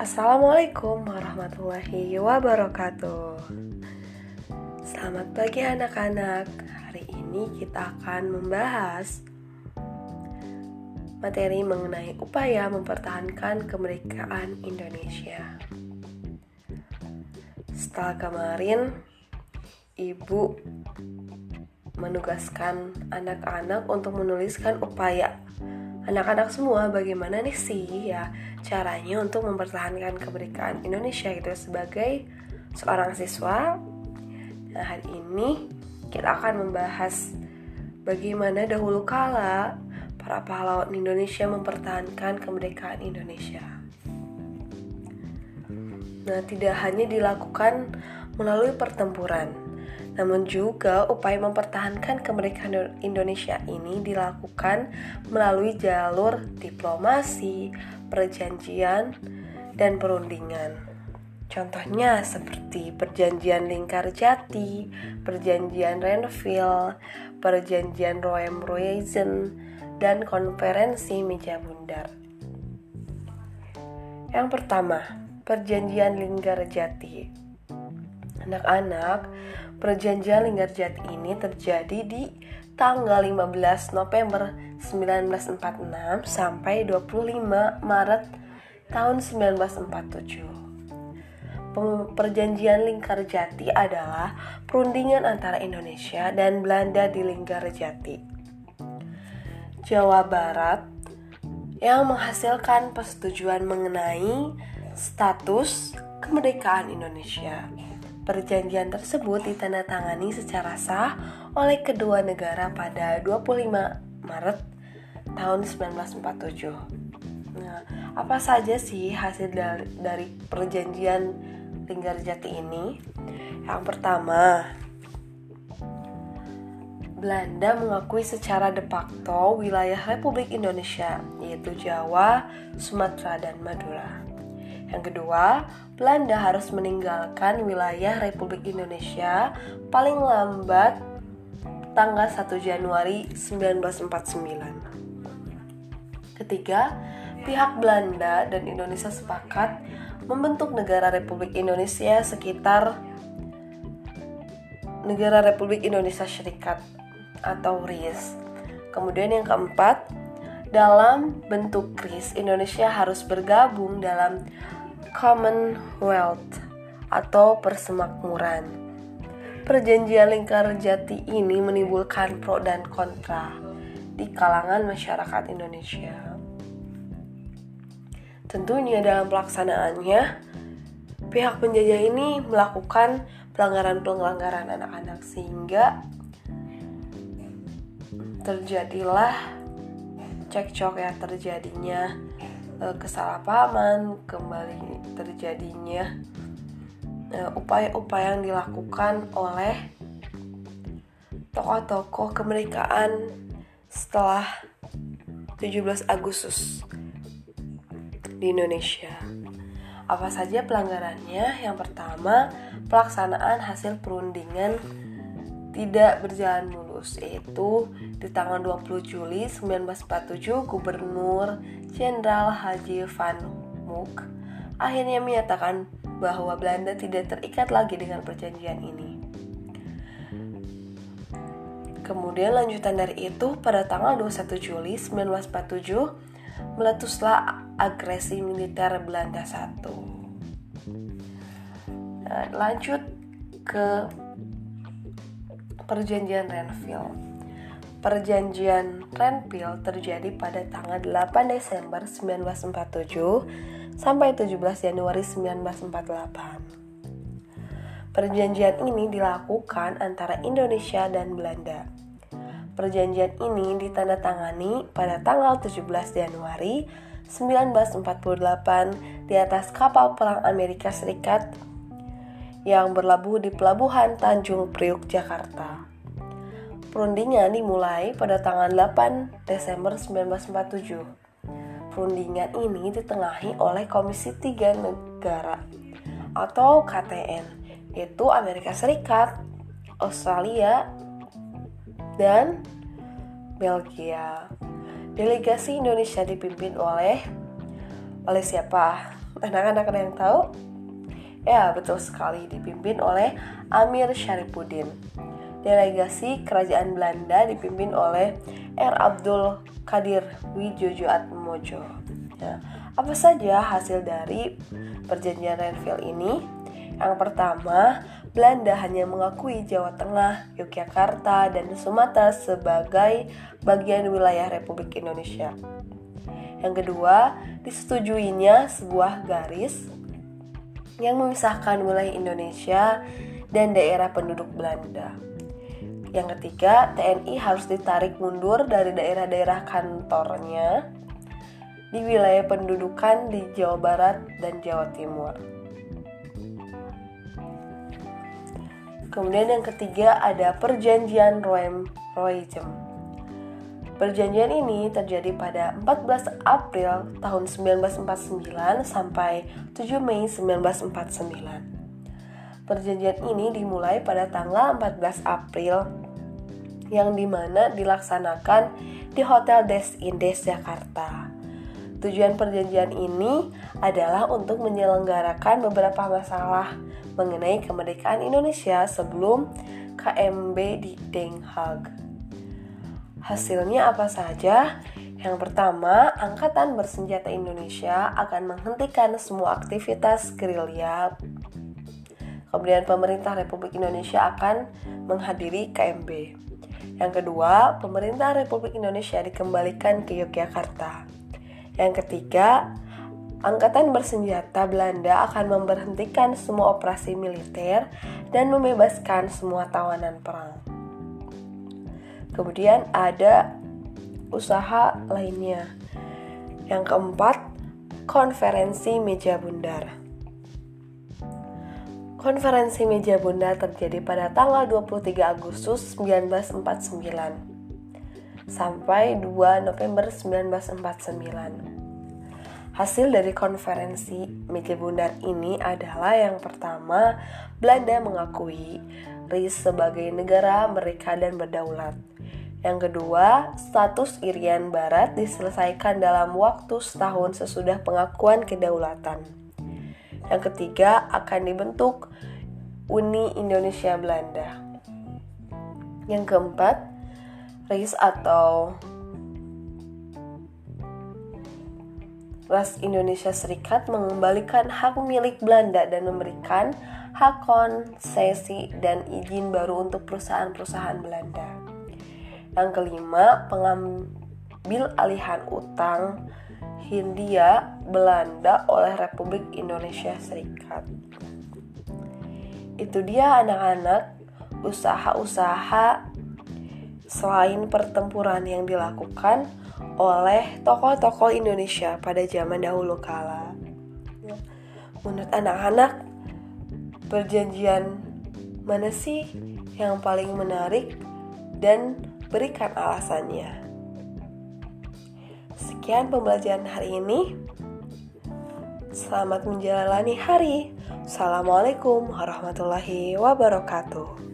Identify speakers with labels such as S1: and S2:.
S1: Assalamualaikum warahmatullahi wabarakatuh. Selamat pagi anak-anak. Hari ini kita akan membahas materi mengenai upaya mempertahankan kemerdekaan Indonesia. Setelah kemarin ibu menugaskan anak-anak untuk menuliskan upaya anak-anak semua bagaimana nih sih ya caranya untuk mempertahankan kemerdekaan Indonesia gitu sebagai seorang siswa. Nah, hari ini kita akan membahas bagaimana dahulu kala para pahlawan Indonesia mempertahankan kemerdekaan Indonesia. Nah, tidak hanya dilakukan melalui pertempuran, namun juga upaya mempertahankan kemerdekaan Indonesia ini dilakukan melalui jalur diplomasi, perjanjian, dan perundingan. Contohnya seperti perjanjian Lingkar Jati, perjanjian Renville, perjanjian Roem Royzen, dan konferensi Meja Bundar. Yang pertama, perjanjian Lingkar Jati. Anak-anak, Perjanjian Linggarjati ini terjadi di tanggal 15 November 1946 sampai 25 Maret tahun 1947. Perjanjian Linggarjati adalah perundingan antara Indonesia dan Belanda di Linggarjati. Jawa Barat yang menghasilkan persetujuan mengenai status kemerdekaan Indonesia. Perjanjian tersebut ditandatangani secara sah oleh kedua negara pada 25 Maret tahun 1947. Nah, apa saja sih hasil dari, dari perjanjian Linggarjati ini? Yang pertama, Belanda mengakui secara de facto wilayah Republik Indonesia, yaitu Jawa, Sumatera, dan Madura. Yang kedua, Belanda harus meninggalkan wilayah Republik Indonesia paling lambat tanggal 1 Januari 1949. Ketiga, pihak Belanda dan Indonesia sepakat membentuk negara Republik Indonesia sekitar Negara Republik Indonesia Serikat atau RIS. Kemudian yang keempat, dalam bentuk KRIS, Indonesia harus bergabung dalam Commonwealth atau persemakmuran. Perjanjian lingkar jati ini menimbulkan pro dan kontra di kalangan masyarakat Indonesia. Tentunya dalam pelaksanaannya, pihak penjajah ini melakukan pelanggaran-pelanggaran anak-anak sehingga terjadilah cekcok ya terjadinya kesalahpahaman, kembali terjadinya uh, upaya-upaya yang dilakukan oleh tokoh-tokoh kemerdekaan setelah 17 Agustus di Indonesia. Apa saja pelanggarannya? Yang pertama, pelaksanaan hasil perundingan tidak berjalan mulus yaitu di tanggal 20 Juli 1947 Gubernur Jenderal Haji Van Mook akhirnya menyatakan bahwa Belanda tidak terikat lagi dengan perjanjian ini. Kemudian lanjutan dari itu pada tanggal 21 Juli 1947 meletuslah agresi militer Belanda satu. Nah, lanjut ke Perjanjian Renville. Perjanjian Renville terjadi pada tanggal 8 Desember 1947 sampai 17 Januari 1948. Perjanjian ini dilakukan antara Indonesia dan Belanda. Perjanjian ini ditandatangani pada tanggal 17 Januari 1948 di atas kapal perang Amerika Serikat yang berlabuh di pelabuhan Tanjung Priuk, Jakarta. Perundingan dimulai pada tanggal 8 Desember 1947. Perundingan ini ditengahi oleh Komisi Tiga Negara atau KTN, yaitu Amerika Serikat, Australia, dan Belgia. Delegasi Indonesia dipimpin oleh oleh siapa? Anak-anak ada yang tahu? Ya, betul sekali dipimpin oleh Amir Syarifuddin. Delegasi kerajaan Belanda dipimpin oleh R. Abdul Kadir Wijojoatmojo. Ya, apa saja hasil dari perjanjian Renville ini? Yang pertama, Belanda hanya mengakui Jawa Tengah, Yogyakarta, dan Sumatera sebagai bagian wilayah Republik Indonesia. Yang kedua, disetujuinya sebuah garis yang memisahkan wilayah Indonesia dan daerah penduduk Belanda. Yang ketiga, TNI harus ditarik mundur dari daerah-daerah kantornya di wilayah pendudukan di Jawa Barat dan Jawa Timur. Kemudian yang ketiga ada perjanjian Roem-Roejem. Perjanjian ini terjadi pada 14 April tahun 1949 sampai 7 Mei 1949. Perjanjian ini dimulai pada tanggal 14 April yang di mana dilaksanakan di Hotel Des Indes Jakarta. Tujuan perjanjian ini adalah untuk menyelenggarakan beberapa masalah mengenai kemerdekaan Indonesia sebelum KMB di Den Haag. Hasilnya apa saja? Yang pertama, Angkatan Bersenjata Indonesia akan menghentikan semua aktivitas gerilya. Kemudian pemerintah Republik Indonesia akan menghadiri KMB. Yang kedua, pemerintah Republik Indonesia dikembalikan ke Yogyakarta. Yang ketiga, Angkatan bersenjata Belanda akan memberhentikan semua operasi militer dan membebaskan semua tawanan perang. Kemudian ada usaha lainnya. Yang keempat, konferensi meja bundar. Konferensi meja bundar terjadi pada tanggal 23 Agustus 1949 sampai 2 November 1949. Hasil dari konferensi meja bundar ini adalah yang pertama, Belanda mengakui RIS sebagai negara mereka dan berdaulat. Yang kedua, status Irian Barat diselesaikan dalam waktu setahun sesudah pengakuan kedaulatan. Yang ketiga, akan dibentuk Uni Indonesia Belanda. Yang keempat, RIS atau Ras Indonesia Serikat mengembalikan hak milik Belanda dan memberikan hak konsesi dan izin baru untuk perusahaan-perusahaan Belanda. Yang kelima, pengambil alihan utang Hindia Belanda oleh Republik Indonesia Serikat. Itu dia anak-anak usaha-usaha selain pertempuran yang dilakukan oleh tokoh-tokoh Indonesia pada zaman dahulu kala. Menurut anak-anak, perjanjian mana sih yang paling menarik dan berikan alasannya. Sekian pembelajaran hari ini. Selamat menjalani hari. Assalamualaikum warahmatullahi wabarakatuh.